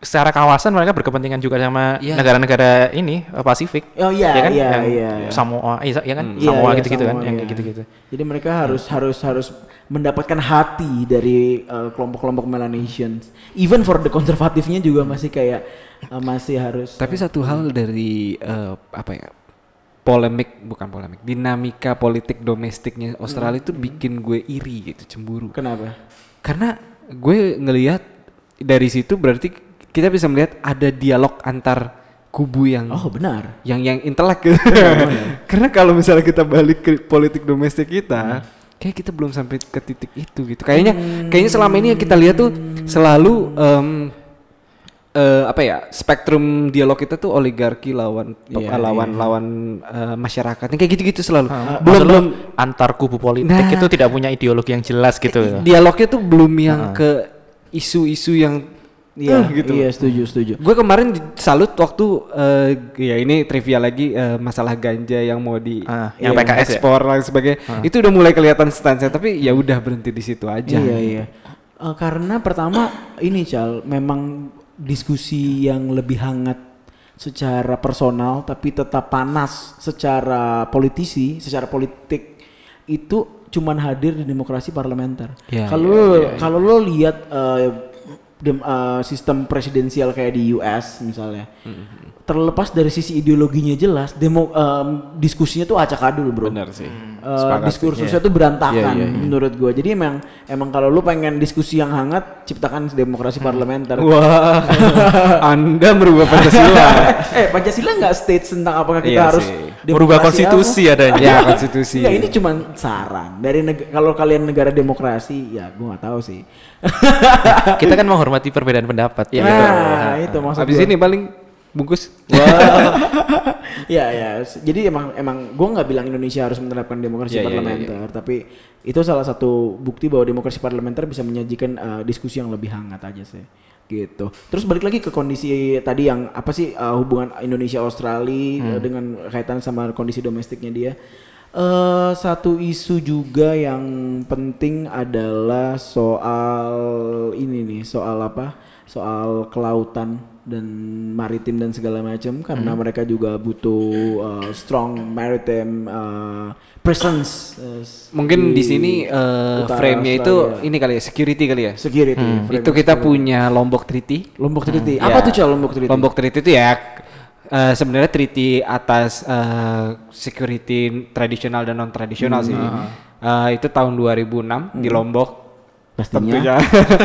secara kawasan mereka berkepentingan juga sama Iya. negara-negara ini eh, Pasifik. Oh iya, Ya kan? iya, Yang iya. Samoa, iya ya kan? Iya, Samoa iya, gitu-gitu kan, Samoa, yang iya. kayak gitu-gitu. Jadi mereka harus harus harus mendapatkan hati dari uh, kelompok-kelompok Melanesians. Even for the konservatifnya juga masih kayak uh, masih harus. Tapi satu hal dari eh, apa ya? Polemik bukan polemik, dinamika politik domestiknya Australia itu bikin gue iri gitu, cemburu. Kenapa? Karena gue ngelihat dari situ berarti kita bisa melihat ada dialog antar kubu yang Oh benar. yang yang intelek gitu. Karena kalau misalnya kita balik ke politik domestik kita, kayak kita belum sampai ke titik itu gitu. Kayaknya kayaknya selama ini yang kita lihat tuh selalu em, eh, apa ya spektrum dialog kita tuh oligarki lawan Iya, lawan lawan eh, masyarakat kayak gitu-gitu selalu. Belum belum belum antar kubu politik Nah. itu tidak punya ideologi yang jelas gitu. dialognya tuh belum yang ke isu-isu yang Iya, eh, gitu. Iya, setuju, setuju. Gue kemarin salut waktu eh, ya ini trivia lagi eh, masalah ganja yang mau di Ah, yang iya, PKS ya? ekspor dan sebagainya. Itu udah mulai kelihatan stance tapi ya udah berhenti di situ aja. Iya, iya. Eh, karena pertama ini Cal, memang diskusi yang lebih hangat secara personal tapi tetap panas secara politisi, secara politik itu cuman hadir di demokrasi parlementer. Iya, Kalau lo- kalau lo lihat dem- eh, sistem presidensial kayak di US misalnya, terlepas dari sisi ideologinya jelas, demo em, diskusinya tuh acak adul bro. Benar sih. Sepakat sih, diskursusnya iya. tuh berantakan Iya, iya, iya. menurut gua. Jadi emang emang kalau lu pengen diskusi yang hangat, ciptakan demokrasi parlementer. Wah, Anda merubah Pancasila. eh Pancasila nggak state tentang apakah kita Iya harus Merubah apa. konstitusi adanya. ya konstitusi. Enggak, ini cuma saran dari kalau kalian negara demokrasi, ya gua nggak tahu sih. Kita kan menghormati perbedaan pendapat. Iya, gitu. nah, itu maksud Habis gua. ini paling bungkus. ya ya. S- jadi emang emang gue nggak bilang Indonesia harus menerapkan demokrasi Ya, ya, ya, parlementer tapi itu salah satu bukti bahwa demokrasi parlementer bisa menyajikan uh, diskusi yang lebih hangat aja sih. Gitu. Terus balik lagi ke kondisi tadi yang apa sih uh, hubungan Indonesia Australia uh, dengan kaitan sama kondisi domestiknya dia. Eh satu isu juga yang penting adalah soal ini nih soal apa? Soal kelautan dan maritim dan segala macam karena mereka juga butuh uh, strong maritime uh, presence uh, Mungkin di sini eh, utara frame-nya itu ini kali ya, security kali ya. security frame Itu kita punya Lombok Treaty. Lombok Treaty Ya. apa tuh Cal Lombok Treaty Lombok Treaty itu ya eh, sebenarnya treaty atas eh, security tradisional dan non tradisional sih. Eh, itu tahun 2006 di Lombok. Pastinya Tentunya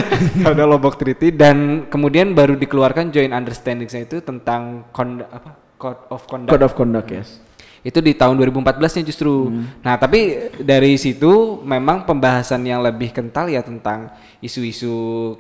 ada Lombok Treaty dan kemudian baru dikeluarkan joint understanding itu tentang kond apa code of conduct. code of conduct yes Itu di tahun 2014-nya justru. Nah, tapi dari situ memang pembahasan yang lebih kental ya tentang isu-isu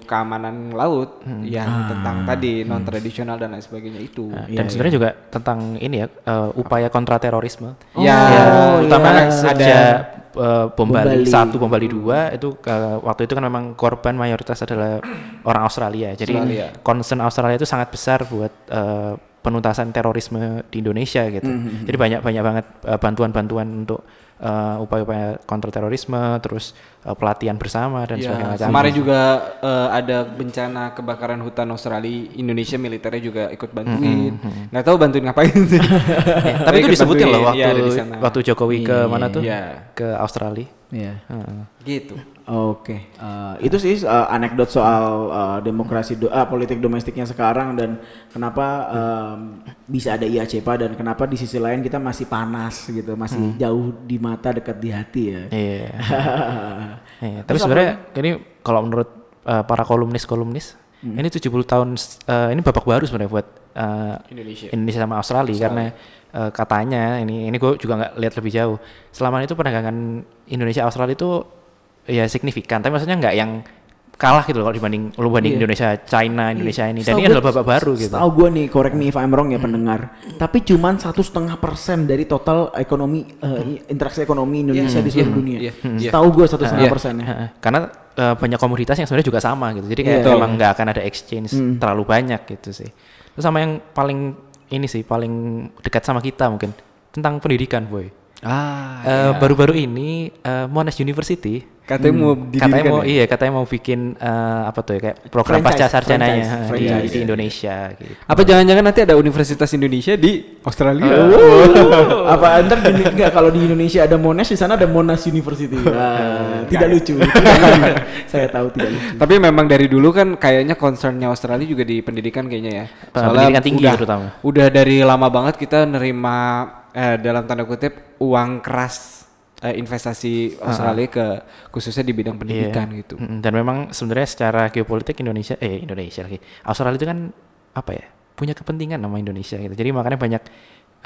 keamanan laut yang tentang tadi non tradisional dan lain sebagainya itu. Nah, Iya, dan sebenarnya juga tentang ini ya uh, upaya kontra terorisme. Ya, Ya, Oh, terutama iya. sejak uh, bom Bom Bali Bali. satu, bom Bali dua itu uh, waktu itu kan memang korban mayoritas adalah orang Australia. Jadi Australia. concern Australia itu sangat besar buat uh, penuntasan terorisme di Indonesia gitu. Mm-hmm. Jadi banyak banyak banget uh, bantuan-bantuan untuk uh, upaya-upaya kontra terorisme, terus uh, pelatihan bersama dan Ya, sebagainya. kemarin juga eh, ada bencana kebakaran hutan Australia, Indonesia militernya juga ikut bantuin. Nggak tahu bantuin ngapain sih. Ya, tapi itu disebutin loh waktu Iya, di sana. waktu Jokowi ke mana tuh? Iya. Ke Australia. Iya. Heeh. Gitu. Oke, Eh, itu sih eh, anekdot soal eh, demokrasi do ah, politik domestiknya sekarang dan kenapa em, bisa ada IACPA dan kenapa di sisi lain kita masih panas gitu, masih jauh di mata dekat di hati ya. Iya. Iya, tapi sebenarnya ini kalau menurut uh, para kolumnis-kolumnis ini 70 tahun uh, ini babak baru sebenarnya buat uh, Indonesia. Indonesia sama Australia, karena uh, katanya ini ini gue juga nggak lihat lebih jauh. Selama itu perdagangan Indonesia Australia itu ya signifikan, tapi maksudnya nggak yang kalah gitu loh kalau dibanding lu banding Indonesia China Indonesia ini dan ini adalah babak baru gitu Tahu gue nih, correct me if I'm wrong ya pendengar. Tapi cuman satu setengah persen dari total ekonomi eh, interaksi ekonomi Indonesia di seluruh dunia. iya, iya. Setahu gue satu setengah Iya. persen ya. Karena eh, banyak komoditas yang sebenarnya juga sama gitu jadi kayak Iya. emang nggak akan ada exchange terlalu banyak gitu sih terus sama yang paling ini sih paling dekat sama kita mungkin tentang pendidikan boy. Ah, Eh, baru-baru ini eh, Monash University katanya mau katanya mau ya? iya katanya mau bikin eh, apa tuh ya kayak program Franchise, pasca sarjananya franchise, di, di. Indonesia gitu. Apa jangan-jangan nanti ada Universitas Indonesia di Australia? Apa ntar di, enggak kalau di Indonesia ada Monash di sana ada Monash University. Ah, tidak lucu. Saya tahu tidak lucu. Tapi memang dari dulu kan kayaknya concernnya Australia juga di pendidikan kayaknya ya. pendidikan tinggi udah, terutama. Udah dari lama banget kita nerima eh, dalam tanda kutip uang keras eh, investasi Australia ke khususnya di bidang pendidikan Iya. gitu. Dan memang sebenarnya secara geopolitik Indonesia eh Indonesia lagi. Australia itu kan apa ya? punya kepentingan sama Indonesia gitu. Jadi makanya banyak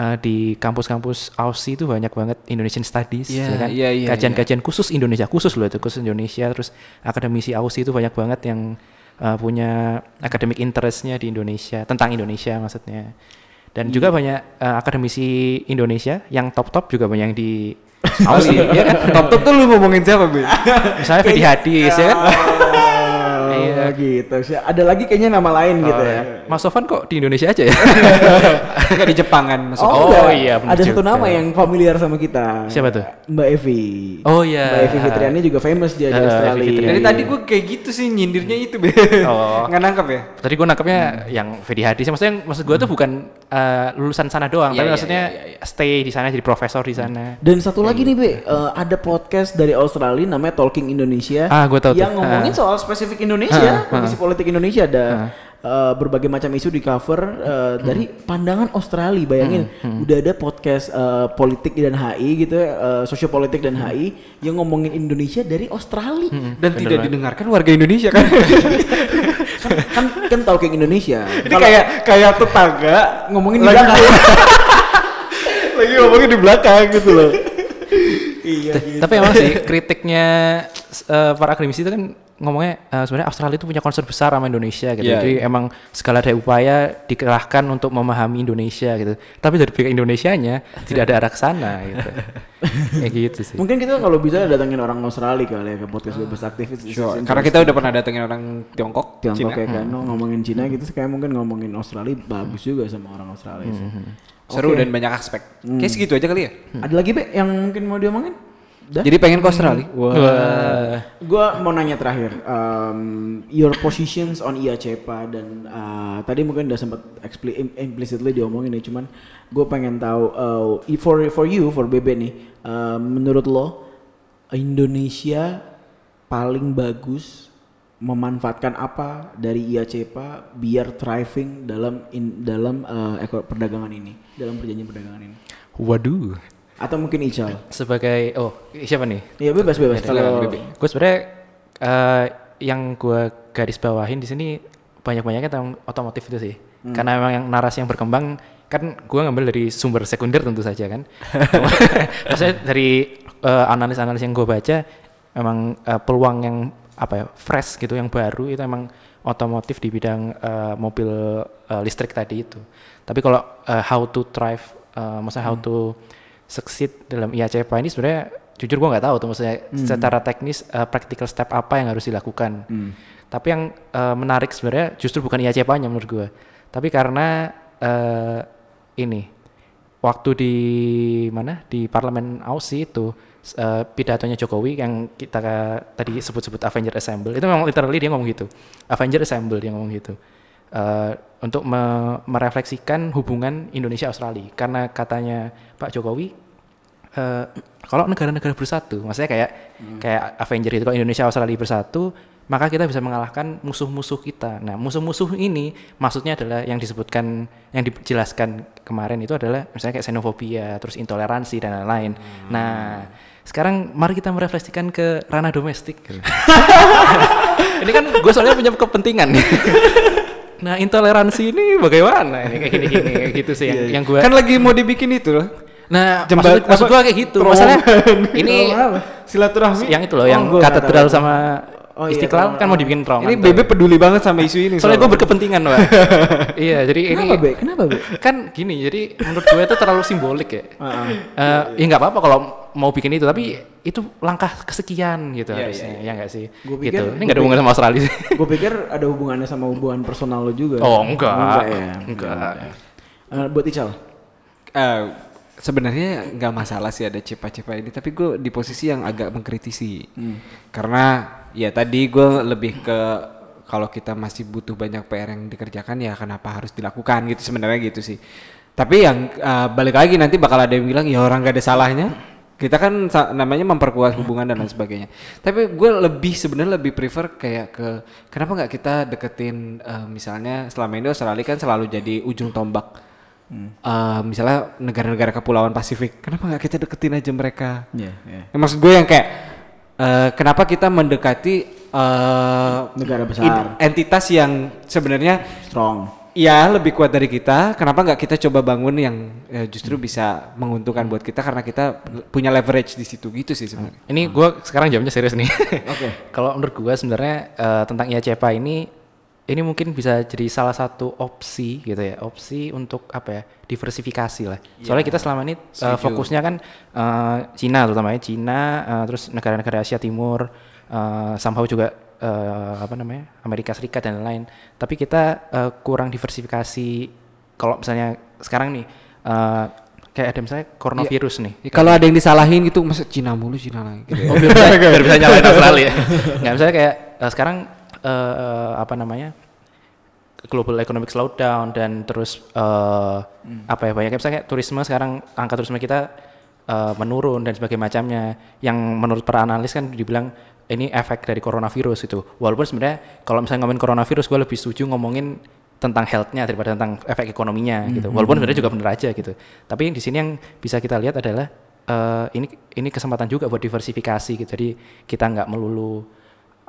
eh, di kampus-kampus Aussie itu banyak banget Indonesian Studies Iya, ya kan. iya, iya, Kajian-kajian khusus Indonesia, khusus loh itu khusus Indonesia terus akademisi Aussie itu banyak banget yang eh, punya academic interestnya di Indonesia, tentang Indonesia maksudnya. Dan juga banyak eh, akademisi Indonesia yang top-top juga banyak yang di Aussie ya kan. Top-top tuh lu ngomongin siapa, Be? Misalnya Fedi Hadis ya kan. Oh, gitu. sih. Ada lagi kayaknya nama lain gitu ya. Mas Sofan kok di Indonesia aja ya? Enggak di Jepang kan maksudnya. Oh, enggak. iya, Ada satu nama yang familiar sama kita. Siapa tuh? Mbak Evi. Oh, iya. Mbak Evi Fitriani juga famous dia di Eh, Australia. Dari tadi gue kayak gitu sih nyindirnya itu, Be. Oh. Nggak nangkep ya? Tadi gue nangkepnya yang Fedi Hadis. Maksudnya maksud gue tuh bukan eh, lulusan sana doang, Iya, tapi iya, maksudnya iya, iya, stay di sana jadi profesor di sana. Dan satu lagi nih, Be, eh, ada podcast dari Australia namanya Talking Indonesia. Ah, gua tahu tuh. Yang ngomongin Ah. soal spesifik Indonesia, Ah, kondisi politik Indonesia ada eh, berbagai macam isu di cover eh, dari pandangan Australia. Bayangin, udah ada podcast eh, politik dan HI gitu, uh, sosiopolitik dan HI yang ngomongin Indonesia dari Australia. Dan tidak didengarkan warga Indonesia kan. kan, kan kan Talking Indonesia. Ini kayak kayak tetangga ngomongin di lagi, belakang. lagi ngomongin di belakang gitu loh. iya. Tapi emang sih kritiknya eh, para akademisi itu kan ngomongnya eh, sebenarnya Australia itu punya concern besar sama Indonesia gitu. Iya, Jadi emang segala daya upaya dikerahkan untuk memahami Indonesia gitu. Tapi dari pihak Indonesianya tidak ada arah ke sana gitu. Kayak gitu sih. Mungkin kita kalau bisa datangin orang Australia kali ya ke podcast bebas aktivis. Sure. Karena kita udah pernah datengin orang Tiongkok, Tiongkok Cina. ya kan no, ngomongin Cina gitu kayak mungkin ngomongin Australia bagus juga sama orang Australia sih. Seru Oke. dan banyak aspek. Kayak segitu aja kali ya. Ada lagi Be yang mungkin mau diomongin? Udah? Jadi pengen ke Australia. Wah. Gua mau nanya terakhir, um, your positions on Cepa dan uh, tadi mungkin udah sempat expli- im- implicitly diomongin nih, cuman gue pengen tahu uh, for for you for BB nih, uh, menurut lo Indonesia paling bagus memanfaatkan apa dari Cepa biar thriving dalam in, dalam uh, perdagangan ini, dalam perjanjian perdagangan ini, Waduh. Atau mungkin Ical? Sebagai oh siapa nih? Ya bebas bebas kalau Gue sebenarnya eh, yang gue garis bawahin di sini banyak-banyaknya tentang otomotif itu sih. Karena memang yang narasi yang berkembang kan gue ngambil dari sumber sekunder tentu saja kan. Maksudnya dari eh, analis-analis yang gue baca memang eh, peluang yang apa ya fresh gitu yang baru itu emang otomotif di bidang eh, mobil eh, listrik tadi itu. Tapi kalau eh, how to thrive, eh, maksudnya how to succeed dalam IACPA ini sebenarnya jujur gua nggak tahu tuh maksudnya secara teknis eh, practical step apa yang harus dilakukan. Tapi yang eh, menarik sebenarnya justru bukan IACPA-nya menurut gua, tapi karena eh, ini waktu di mana di parlemen Aussie itu eh, pidatonya Jokowi yang kita tadi sebut-sebut Avenger Assemble itu memang literally dia ngomong gitu. Avenger Assemble dia ngomong gitu. Eh, untuk me- merefleksikan hubungan Indonesia Australia karena katanya Pak Jokowi eh, kalau negara-negara bersatu, maksudnya kayak kayak Avenger itu kalau Indonesia Australia bersatu, maka kita bisa mengalahkan musuh-musuh kita. Nah, musuh-musuh ini maksudnya adalah yang disebutkan yang dijelaskan kemarin itu adalah misalnya kayak xenofobia, terus intoleransi dan lain-lain. Nah, sekarang mari kita merefleksikan ke ranah domestik. ini kan gue soalnya punya kepentingan. nah, intoleransi ini bagaimana? Ini kayak gini-gini kayak gitu sih yang, yang gue Kan lagi mau dibikin itu loh. Nah, Jembat- maksud, maksud gua kayak gitu. Masalahnya ini Silaturahmi. yang itu loh, Oh, yang katedral sama Oh iya, Istiqlal kan mau dibikin terowongan. Ini. BB peduli banget sama isu ini. Soalnya gue berkepentingan, Pak. iya, jadi ini Kenapa, Be? Kenapa, Be? kan gini, jadi menurut gue itu terlalu simbolik ya. Eh, ya nggak apa-apa kalau mau bikin itu, tapi itu langkah kesekian gitu harusnya, ya nggak sih? Gua pikir- gitu. Ini nggak ada hubungan sama Australia sih. Gue pikir ada hubungannya sama hubungan personal lo juga. Oh, enggak. enggak ya. Enggak. Eh, buat Ical. Eh, sebenarnya nggak masalah sih ada cepa-cepa ini, tapi gue di posisi yang agak mengkritisi. Karena ya tadi gue lebih ke kalau kita masih butuh banyak PR yang dikerjakan ya kenapa harus dilakukan gitu sebenarnya gitu sih. Tapi yang eh, balik lagi nanti bakal ada yang bilang ya orang gak ada salahnya. Kita kan sa- namanya memperkuat hubungan dan lain sebagainya. Tapi gue lebih sebenarnya lebih prefer kayak ke kenapa nggak kita deketin eh, misalnya selama ini Australia kan selalu jadi ujung tombak Eh, misalnya negara-negara kepulauan Pasifik, kenapa nggak kita deketin aja mereka? Iya, iya. Ya, maksud gue yang kayak eh, kenapa kita mendekati eh, Negara besar. entitas yang sebenarnya Strong. ya lebih kuat dari kita, kenapa nggak kita coba bangun yang eh, justru bisa menguntungkan buat kita karena kita punya leverage di situ gitu sih sebenarnya. Ini gue sekarang jamnya serius nih. Oke. Kalau menurut gue sebenarnya eh, tentang IACPA ini ini mungkin bisa jadi salah satu opsi gitu ya, opsi untuk apa ya diversifikasi lah. Soalnya kita selama ini eh, fokusnya kan eh, Cina terutamanya Cina, eh, terus negara-negara Asia Timur, eh, somehow juga eh, apa namanya Amerika Serikat dan lain-lain. Tapi kita eh, kurang diversifikasi. Kalau misalnya sekarang nih eh, kayak ada misalnya coronavirus nih. Ya, kalau ada yang disalahin gitu, masa Cina mulu Cina lagi. Gitu. Oh, biar bisa, biar bisa nyalain Australia. Nggak misalnya kayak eh, sekarang eh, apa namanya global economic slowdown dan terus eh, apa ya banyak misalnya kayak turisme sekarang angka turisme kita eh, menurun dan sebagainya macamnya. Yang menurut para analis kan dibilang ini efek dari coronavirus itu walaupun sebenarnya kalau misalnya ngomongin coronavirus gue lebih setuju ngomongin tentang health-nya daripada tentang efek ekonominya gitu. walaupun sebenarnya juga benar aja gitu. Tapi di sini yang bisa kita lihat adalah eh, ini ini kesempatan juga buat diversifikasi gitu. Jadi kita nggak melulu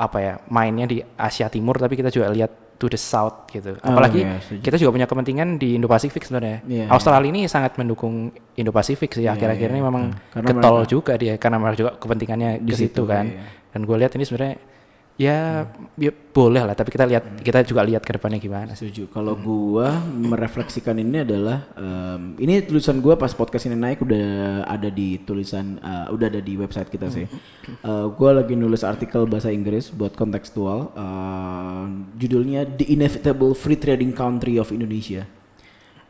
apa ya mainnya di Asia Timur tapi kita juga lihat to the south gitu. Apalagi iya, setuju. kita juga punya kepentingan di Indo-Pasifik sebenarnya. Iya, Australia ini sangat mendukung Indo-Pasifik sih akhir-akhir ini memang Karena getol mereka- juga dia karena mereka juga kepentingannya Di ke situ, kan. iya. dan gue lihat ini sebenarnya ya, ya boleh lah tapi kita lihat kita juga lihat ke depannya gimana Setuju. Kalau gua merefleksikan ini adalah em, ini tulisan gua pas podcast ini naik udah ada di tulisan eh, udah ada di website kita sih. Eh, gua lagi nulis artikel bahasa Inggris buat kontekstual. eh, judulnya The Inevitable Free Trading Country of Indonesia.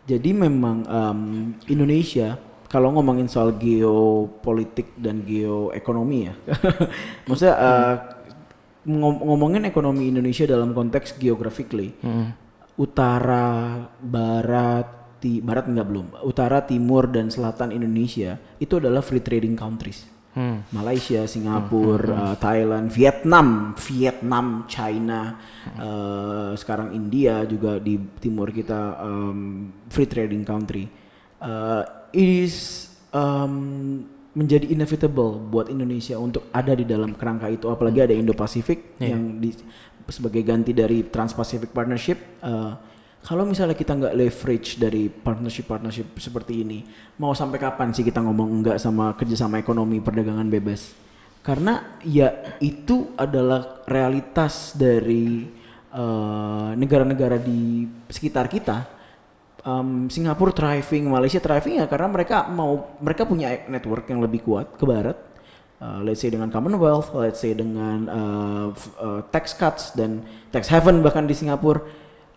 Jadi memang em, Indonesia kalau ngomongin soal geopolitik dan geoekonomi ya, maksudnya eh, ngom- ngomongin ekonomi Indonesia dalam konteks geographically, utara, barat, ti, barat enggak belum, utara, timur dan selatan Indonesia itu adalah free trading countries. Malaysia, Singapura, eh, Thailand, Vietnam, Vietnam, China, eh, sekarang India juga di timur kita em, free trading country. Eh, it is em, menjadi inevitable buat Indonesia untuk ada di dalam kerangka itu. Apalagi ada Indo-Pasifik yang di, sebagai ganti dari Trans-Pacific Partnership eh, kalau misalnya kita nggak leverage dari partnership-partnership seperti ini mau sampai kapan sih kita ngomong enggak sama kerjasama ekonomi perdagangan bebas? Karena ya itu adalah realitas dari eh, negara-negara di sekitar kita um, Singapura thriving, Malaysia thriving ya karena mereka mau mereka punya network yang lebih kuat ke barat. Uh, let's say dengan Commonwealth, let's say dengan uh, uh, tax cuts dan tax haven bahkan di Singapura.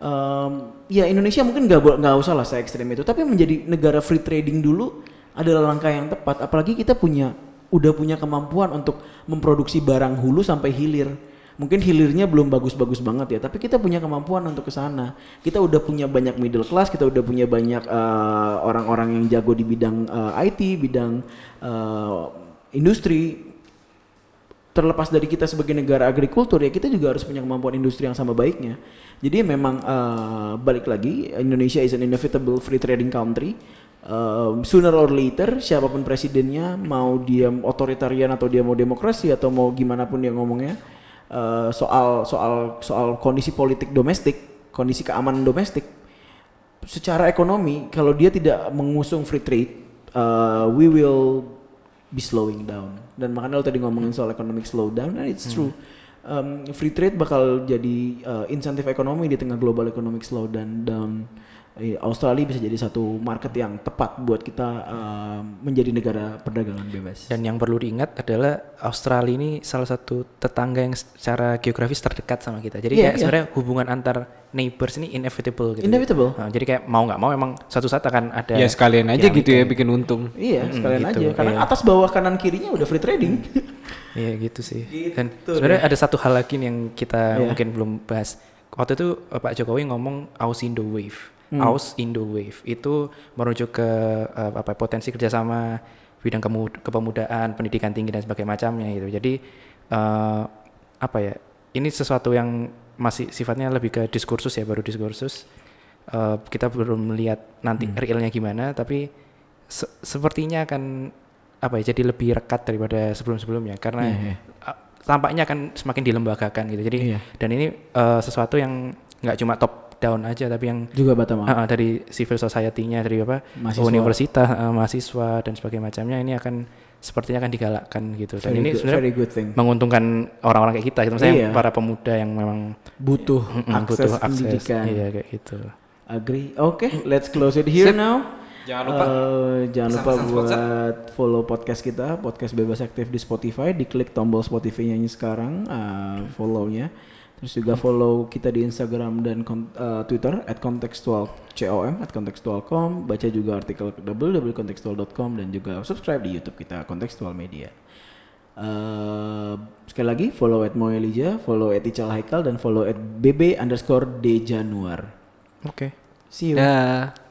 Um, ya Indonesia mungkin nggak nggak usah lah saya ekstrem itu, tapi menjadi negara free trading dulu adalah langkah yang tepat. Apalagi kita punya udah punya kemampuan untuk memproduksi barang hulu sampai hilir mungkin hilirnya belum bagus-bagus banget ya tapi kita punya kemampuan untuk ke sana. Kita udah punya banyak middle class kita udah punya banyak eh, orang-orang yang jago di bidang eh, IT bidang eh, industri. Terlepas dari kita sebagai negara agrikultur ya kita juga harus punya kemampuan industri yang sama baiknya. Jadi memang eh, balik lagi Indonesia is an inevitable free trading country. Um, sooner or later siapa pun presidennya mau dia otoritarian atau dia mau demokrasi atau mau gimana pun dia ngomongnya eh, soal soal soal kondisi politik domestik kondisi keamanan domestik secara ekonomi kalau dia tidak mengusung free trade uh, we will be slowing down. Dan makanya lo tadi ngomongin soal economic slowdown and it's true. Um, free trade bakal jadi uh, insentif ekonomi di tengah global economic slowdown. Dan Australia bisa jadi satu market yang tepat buat kita um, menjadi negara perdagangan bebas. Dan yang perlu diingat adalah Australia ini salah satu tetangga yang secara geografis terdekat sama kita. Jadi Iya, kayak iya. sebenarnya hubungan antar neighbors ini inevitable gitu. Inevitable. Nah, jadi kayak mau nggak mau emang suatu saat akan ada Ya sekalian aja gitu ya bikin untung. Iya, sekalian gitu, aja. Karena iya. atas bawah kanan kirinya udah free trading. Iya gitu sih. Dan Gitu sebenarnya ada satu hal lagi yang kita Iya. mungkin belum bahas. Waktu itu eh, Pak Jokowi ngomong Aus Indo Wave. Hmm. Aus Indo Wave itu merujuk ke eh, apa potensi kerjasama bidang kepemudaan, pendidikan tinggi dan sebagainya macamnya gitu. Jadi eh, apa ya? Ini sesuatu yang masih sifatnya lebih ke diskursus ya, baru diskursus. Eh, kita belum melihat nanti Hmm. realnya gimana, tapi se- sepertinya akan apa ya jadi lebih rekat daripada sebelum-sebelumnya karena Iya, iya. uh, tampaknya akan semakin dilembagakan gitu. Jadi Iya. dan ini uh, sesuatu yang nggak cuma top down aja tapi yang Juga bottom up. uh, uh, dari civil society-nya dari apa Mahasiswa. universitas, uh, mahasiswa dan sebagainya macamnya ini akan sepertinya akan digalakkan gitu. Dan Very ini sebenarnya menguntungkan orang-orang kayak kita gitu. Misalnya Iya. para pemuda yang memang Butuh mm, akses butuh akses. pendidikan. Iya kayak gitu. Agree. Oke, let's close it here Sip. now. Jangan lupa. Eh, jangan lupa sponsor. buat follow podcast kita, podcast bebas aktif di Spotify. Diklik tombol Spotify-nya ini sekarang, eh, follow-nya. Terus juga follow kita di Instagram dan eh, Twitter at contextual com at contextual.com. Baca juga artikel www.contextual.com dan juga subscribe di YouTube kita Contextual Media. Eh, sekali lagi follow at Moelija, follow at Ical Haikal dan follow at bb underscore d januar. Oke. See you. Dah.